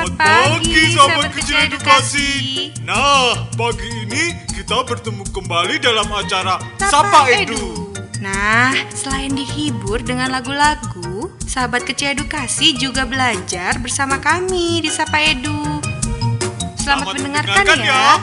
Selamat pagi, sahabat kecil edukasi. Nah, pagi ini kita bertemu kembali dalam acara Sapa Edu. Nah, selain dihibur dengan lagu-lagu, sahabat kecil edukasi juga belajar bersama kami di Sapa Edu. Selamat, mendengarkan, ya.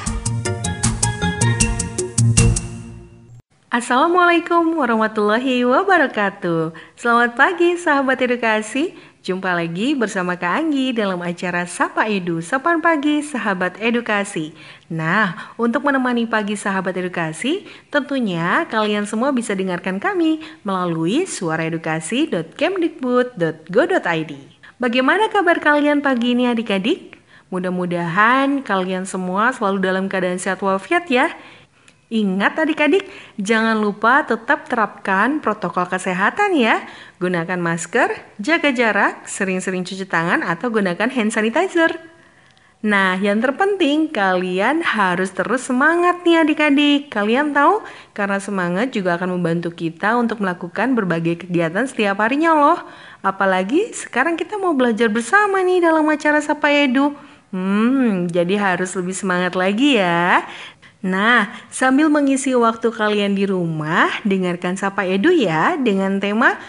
Assalamualaikum warahmatullahi wabarakatuh Selamat pagi sahabat edukasi Jumpa lagi bersama Kak Anggi dalam acara Sapa Edu Sapan Pagi Sahabat Edukasi. Nah, untuk menemani pagi sahabat edukasi Tentunya kalian semua bisa dengarkan kami Melalui suaraedukasi.kemdikbud.go.id Bagaimana kabar kalian pagi ini adik-adik? Mudah-mudahan kalian semua selalu dalam keadaan sehat walafiat ya Ingat adik-adik, jangan lupa tetap terapkan protokol kesehatan ya. Gunakan masker, jaga jarak, sering-sering cuci tangan atau gunakan hand sanitizer. Nah, yang terpenting kalian harus terus semangat nih adik-adik. Kalian tahu, karena semangat juga akan membantu kita untuk melakukan berbagai kegiatan setiap harinya loh. Apalagi sekarang kita mau belajar bersama nih dalam acara Sapa Edu. Hmm, jadi harus lebih semangat lagi ya. Nah, sambil mengisi waktu kalian di rumah, dengarkan Sapa Edu ya dengan tema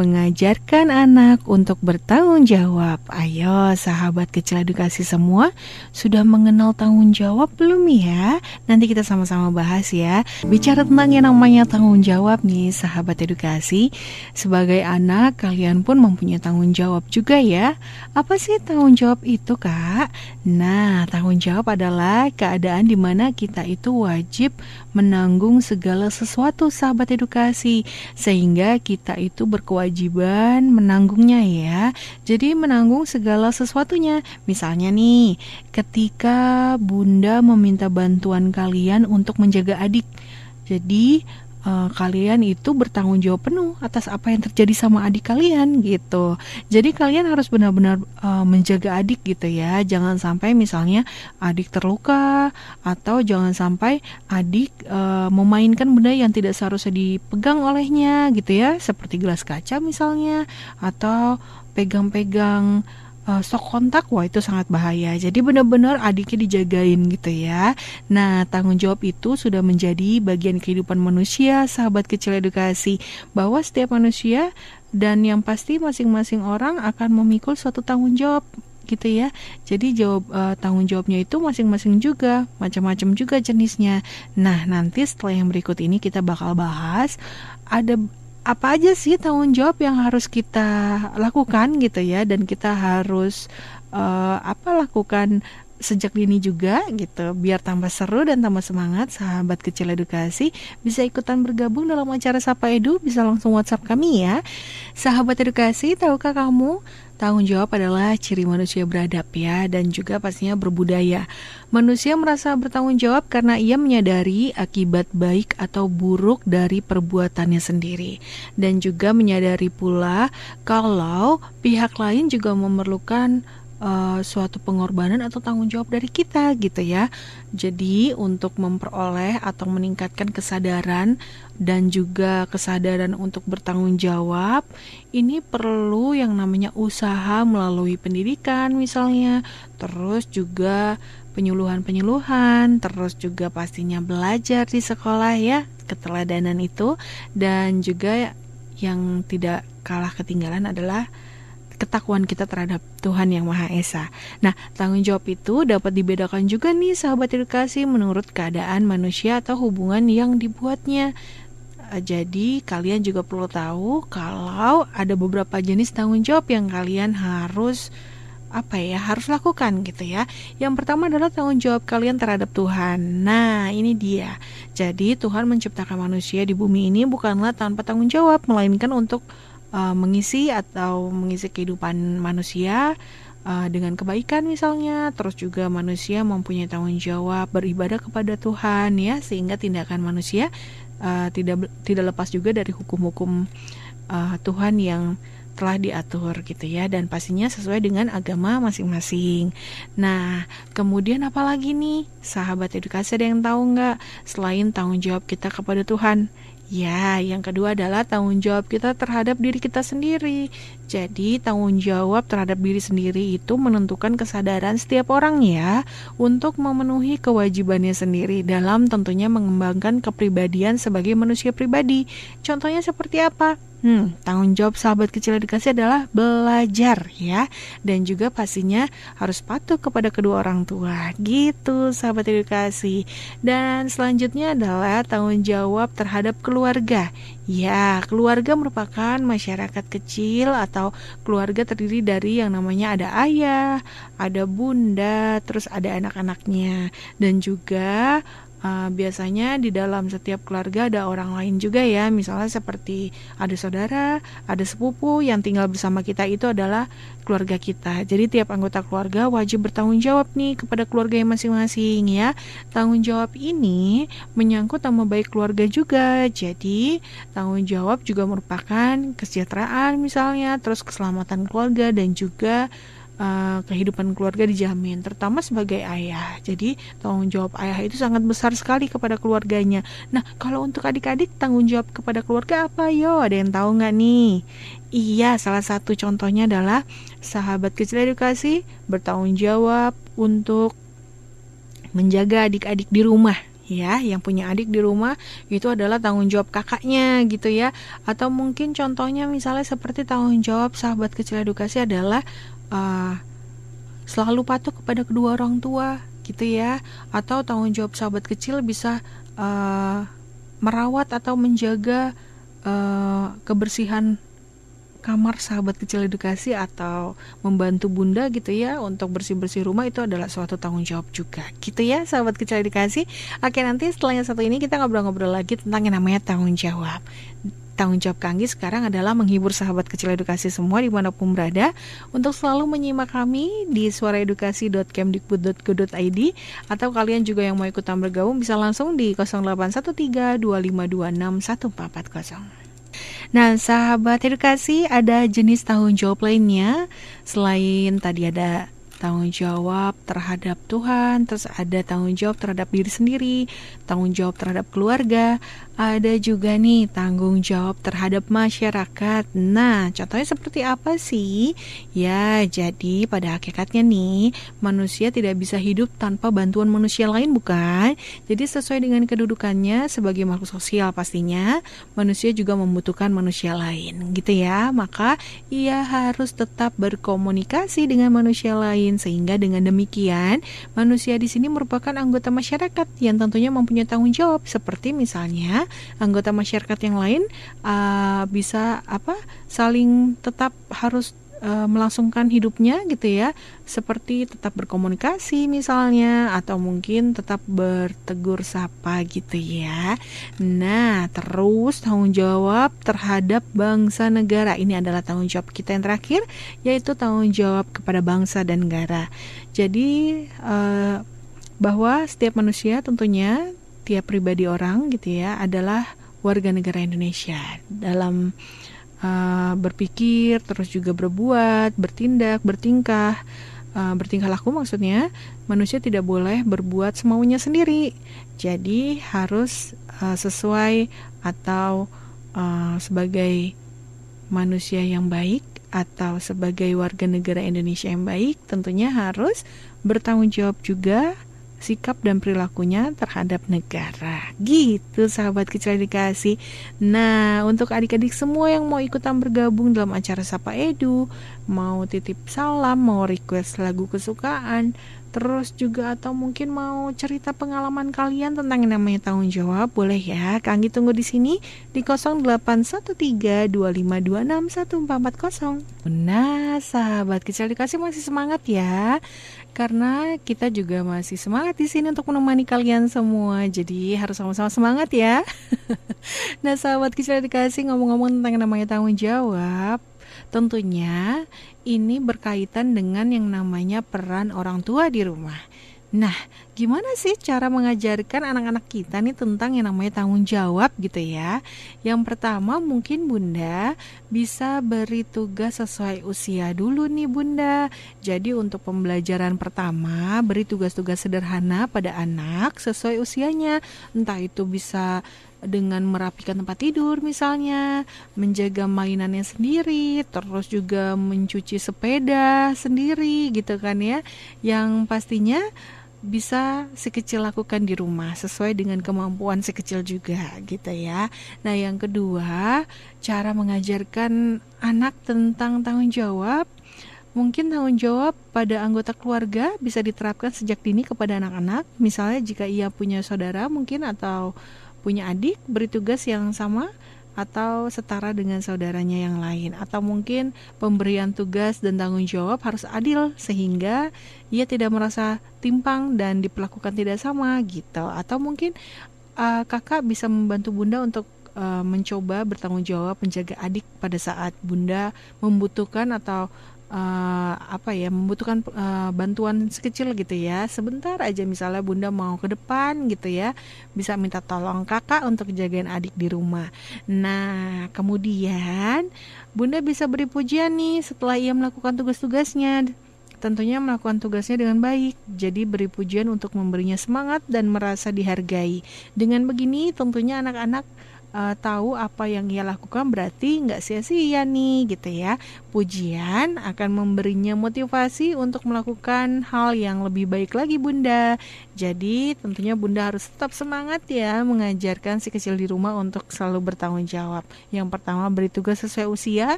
Mengajarkan anak untuk bertanggung jawab. Ayo, sahabat kecil edukasi semua, sudah mengenal tanggung jawab belum ya? Nanti kita sama-sama bahas ya. Bicara tentang yang namanya tanggung jawab nih, sahabat edukasi. Sebagai anak, kalian pun mempunyai tanggung jawab juga ya. Apa sih tanggung jawab itu, Kak? Nah, tanggung jawab adalah keadaan di mana kita itu wajib menanggung segala sesuatu, sahabat edukasi, sehingga kita itu berkewajiban kewajiban menanggungnya ya. Jadi menanggung segala sesuatunya. Misalnya nih, ketika Bunda meminta bantuan kalian untuk menjaga adik. Jadi uh, kalian itu bertanggung jawab penuh atas apa yang terjadi sama adik kalian gitu. Jadi kalian harus benar-benar uh, menjaga adik gitu ya. Jangan sampai misalnya adik terluka atau jangan sampai adik uh, memainkan benda yang tidak seharusnya dipegang olehnya gitu ya, seperti gelas kaca misalnya atau pegang-pegang uh, sok kontak wah itu sangat bahaya jadi benar-benar adiknya dijagain gitu ya nah tanggung jawab itu sudah menjadi bagian kehidupan manusia sahabat kecil edukasi bahwa setiap manusia dan yang pasti masing-masing orang akan memikul suatu tanggung jawab gitu ya. Jadi jawab uh, tanggung jawabnya itu masing-masing juga, macam-macam juga jenisnya. Nah, nanti setelah yang berikut ini kita bakal bahas ada apa aja sih tanggung jawab yang harus kita lakukan gitu ya? Dan kita harus uh, apa lakukan sejak dini juga gitu. Biar tambah seru dan tambah semangat sahabat kecil edukasi bisa ikutan bergabung dalam acara Sapa Edu bisa langsung WhatsApp kami ya. Sahabat edukasi tahukah kamu? Tanggung jawab adalah ciri manusia beradab ya dan juga pastinya berbudaya. Manusia merasa bertanggung jawab karena ia menyadari akibat baik atau buruk dari perbuatannya sendiri. Dan juga menyadari pula kalau pihak lain juga memerlukan uh, suatu pengorbanan atau tanggung jawab dari kita gitu ya. Jadi untuk memperoleh atau meningkatkan kesadaran dan juga kesadaran untuk bertanggung jawab ini perlu yang namanya usaha melalui pendidikan misalnya, terus juga penyuluhan-penyuluhan, terus juga pastinya belajar di sekolah ya, keteladanan itu dan juga yang tidak kalah ketinggalan adalah ketakuan kita terhadap Tuhan Yang Maha Esa. Nah, tanggung jawab itu dapat dibedakan juga nih sahabat edukasi menurut keadaan manusia atau hubungan yang dibuatnya. Eh, jadi, kalian juga perlu tahu kalau ada beberapa jenis tanggung jawab yang kalian harus apa ya harus lakukan gitu ya. Yang pertama adalah tanggung jawab kalian terhadap Tuhan. Nah, ini dia. Jadi Tuhan menciptakan manusia di bumi ini bukanlah tanpa tanggung jawab, melainkan untuk uh, mengisi atau mengisi kehidupan manusia uh, dengan kebaikan misalnya terus juga manusia mempunyai tanggung jawab beribadah kepada Tuhan ya sehingga tindakan manusia uh, tidak tidak lepas juga dari hukum-hukum uh, Tuhan yang telah diatur gitu ya dan pastinya sesuai dengan agama masing-masing. Nah, kemudian apalagi nih sahabat edukasi ada yang tahu nggak selain tanggung jawab kita kepada Tuhan? Ya, yang kedua adalah tanggung jawab kita terhadap diri kita sendiri. Jadi, tanggung jawab terhadap diri sendiri itu menentukan kesadaran setiap orang ya untuk memenuhi kewajibannya sendiri dalam tentunya mengembangkan kepribadian sebagai manusia pribadi. Contohnya seperti apa? Hmm, tanggung jawab sahabat kecil edukasi adalah belajar ya dan juga pastinya harus patuh kepada kedua orang tua. Gitu sahabat edukasi. Dan selanjutnya adalah tanggung jawab terhadap keluarga. Ya, keluarga merupakan masyarakat kecil atau keluarga terdiri dari yang namanya ada ayah, ada bunda, terus ada anak-anaknya dan juga uh, biasanya di dalam setiap keluarga ada orang lain juga ya. Misalnya seperti ada saudara ada sepupu yang tinggal bersama kita itu adalah keluarga kita. Jadi tiap anggota keluarga wajib bertanggung jawab nih kepada keluarga yang masing-masing ya. Tanggung jawab ini menyangkut nama baik keluarga juga. Jadi tanggung jawab juga merupakan kesejahteraan misalnya terus keselamatan keluarga dan juga uh, kehidupan keluarga dijamin, terutama sebagai ayah. Jadi tanggung jawab ayah itu sangat besar sekali kepada keluarganya. Nah, kalau untuk adik-adik tanggung jawab kepada keluarga apa yo? Ada yang tahu nggak nih? Iya, salah satu contohnya adalah sahabat kecil edukasi bertanggung jawab untuk menjaga adik-adik di rumah ya yang punya adik di rumah itu adalah tanggung jawab kakaknya gitu ya atau mungkin contohnya misalnya seperti tanggung jawab sahabat kecil edukasi adalah uh, selalu patuh kepada kedua orang tua gitu ya. Atau tanggung jawab sahabat kecil bisa uh, merawat atau menjaga uh, kebersihan kamar sahabat kecil edukasi atau membantu bunda gitu ya untuk bersih-bersih rumah itu adalah suatu tanggung jawab juga gitu ya sahabat kecil edukasi. Oke nanti setelah yang satu ini kita ngobrol-ngobrol lagi tentang yang namanya tanggung jawab tanggung jawab Kanggi sekarang adalah menghibur sahabat kecil edukasi semua di mana pun berada untuk selalu menyimak kami di suaraedukasi.kemdikbud.go.id atau kalian juga yang mau ikutan bergabung bisa langsung di 081325261440. Nah, sahabat edukasi ada jenis tanggung jawab lainnya selain tadi ada tanggung jawab terhadap Tuhan, terus ada tanggung jawab terhadap diri sendiri, tanggung jawab terhadap keluarga, ada juga nih tanggung jawab terhadap masyarakat. Nah, contohnya seperti apa sih? Ya, jadi pada hakikatnya nih, manusia tidak bisa hidup tanpa bantuan manusia lain, bukan? Jadi sesuai dengan kedudukannya sebagai makhluk sosial pastinya, manusia juga membutuhkan manusia lain, gitu ya. Maka ia harus tetap berkomunikasi dengan manusia lain sehingga dengan demikian manusia di sini merupakan anggota masyarakat yang tentunya mempunyai tanggung jawab. Seperti misalnya anggota masyarakat yang lain uh, bisa apa saling tetap harus uh, melangsungkan hidupnya gitu ya. Seperti tetap berkomunikasi misalnya atau mungkin tetap bertegur sapa gitu ya. Nah terus tanggung jawab terhadap bangsa negara. Ini adalah tanggung jawab kita yang terakhir yaitu tanggung jawab kepada bangsa dan negara. Jadi uh, bahwa setiap manusia tentunya tiap pribadi orang gitu ya adalah warga negara Indonesia. Dalam berpikir terus juga berbuat, bertindak, bertingkah, uh, bertingkah laku maksudnya manusia tidak boleh berbuat semaunya sendiri. Jadi harus uh, sesuai atau uh, sebagai manusia yang baik atau sebagai warga negara Indonesia yang baik tentunya harus bertanggung jawab juga sikap dan perilakunya terhadap negara. Gitu sahabat kecil dikasih. Nah, untuk adik-adik semua yang mau ikutan bergabung dalam acara Sapa Edu, mau titip salam, mau request lagu kesukaan, Terus juga atau mungkin mau cerita pengalaman kalian tentang yang namanya tanggung jawab, boleh ya. Kanggi tunggu di sini di 081325261440. Nah, sahabat kecil dikasih masih semangat ya. Karena kita juga masih semangat di sini untuk menemani kalian semua. Jadi harus sama-sama semangat ya. nah, sahabat kecil dikasih ngomong-ngomong tentang yang namanya tanggung jawab, Tentunya ini berkaitan dengan yang namanya peran orang tua di rumah. Nah, gimana sih cara mengajarkan anak-anak kita nih tentang yang namanya tanggung jawab gitu ya? Yang pertama mungkin Bunda bisa beri tugas sesuai usia dulu nih Bunda. Jadi untuk pembelajaran pertama beri tugas-tugas sederhana pada anak sesuai usianya. Entah itu bisa dengan merapikan tempat tidur misalnya, menjaga mainannya sendiri, terus juga mencuci sepeda sendiri gitu kan ya. Yang pastinya bisa si kecil lakukan di rumah sesuai dengan kemampuan si kecil juga gitu ya. Nah, yang kedua, cara mengajarkan anak tentang tanggung jawab Mungkin tanggung jawab pada anggota keluarga bisa diterapkan sejak dini kepada anak-anak. Misalnya jika ia punya saudara mungkin atau punya adik beri tugas yang sama atau setara dengan saudaranya yang lain. Atau mungkin pemberian tugas dan tanggung jawab harus adil sehingga ia tidak merasa timpang dan diperlakukan tidak sama gitu. Atau mungkin uh, kakak bisa membantu bunda untuk uh, mencoba bertanggung jawab menjaga adik pada saat bunda membutuhkan atau uh, apa ya membutuhkan uh, bantuan sekecil gitu ya sebentar aja misalnya bunda mau ke depan gitu ya bisa minta tolong kakak untuk jagain adik di rumah nah kemudian bunda bisa beri pujian nih setelah ia melakukan tugas-tugasnya tentunya melakukan tugasnya dengan baik. Jadi beri pujian untuk memberinya semangat dan merasa dihargai. Dengan begini tentunya anak-anak uh, tahu apa yang ia lakukan berarti nggak sia-sia nih gitu ya. Pujian akan memberinya motivasi untuk melakukan hal yang lebih baik lagi Bunda. Jadi tentunya Bunda harus tetap semangat ya mengajarkan si kecil di rumah untuk selalu bertanggung jawab. Yang pertama beri tugas sesuai usia,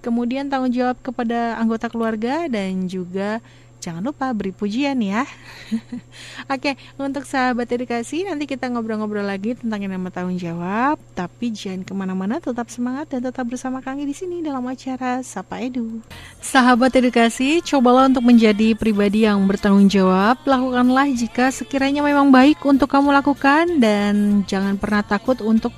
kemudian tanggung jawab kepada anggota keluarga dan juga jangan lupa beri pujian ya. Oke, untuk sahabat edukasi nanti kita ngobrol-ngobrol lagi tentang yang nama tanggung jawab. Tapi jangan ke mana-mana, tetap semangat dan tetap bersama kami di sini dalam acara Sapa Edu. Sahabat edukasi, cobalah untuk menjadi pribadi yang bertanggung jawab. Lakukanlah jika sekiranya memang baik untuk kamu lakukan dan jangan pernah takut untuk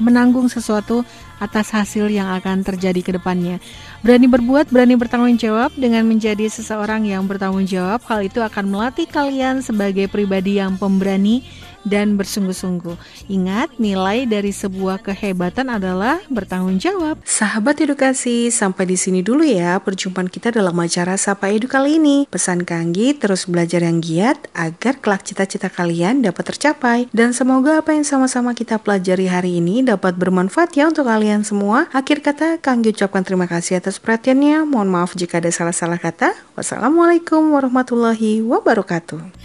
menanggung sesuatu atas hasil yang akan terjadi ke depannya. Berani berbuat, berani bertanggung jawab dengan menjadi seseorang yang bertanggung jawab. Hal itu akan melatih kalian sebagai pribadi yang pemberani dan bersungguh-sungguh. Ingat, nilai dari sebuah kehebatan adalah bertanggung jawab. Sahabat edukasi, sampai di sini dulu ya perjumpaan kita dalam acara Sapa Edu kali ini. Pesan Kanggi terus belajar yang giat agar kelak cita-cita kalian dapat tercapai. Dan semoga apa yang sama-sama kita pelajari hari ini dapat bermanfaat ya untuk kalian semua. Akhir kata, Kanggi ucapkan terima kasih atas perhatiannya. Mohon maaf jika ada salah-salah kata. Wassalamualaikum warahmatullahi wabarakatuh.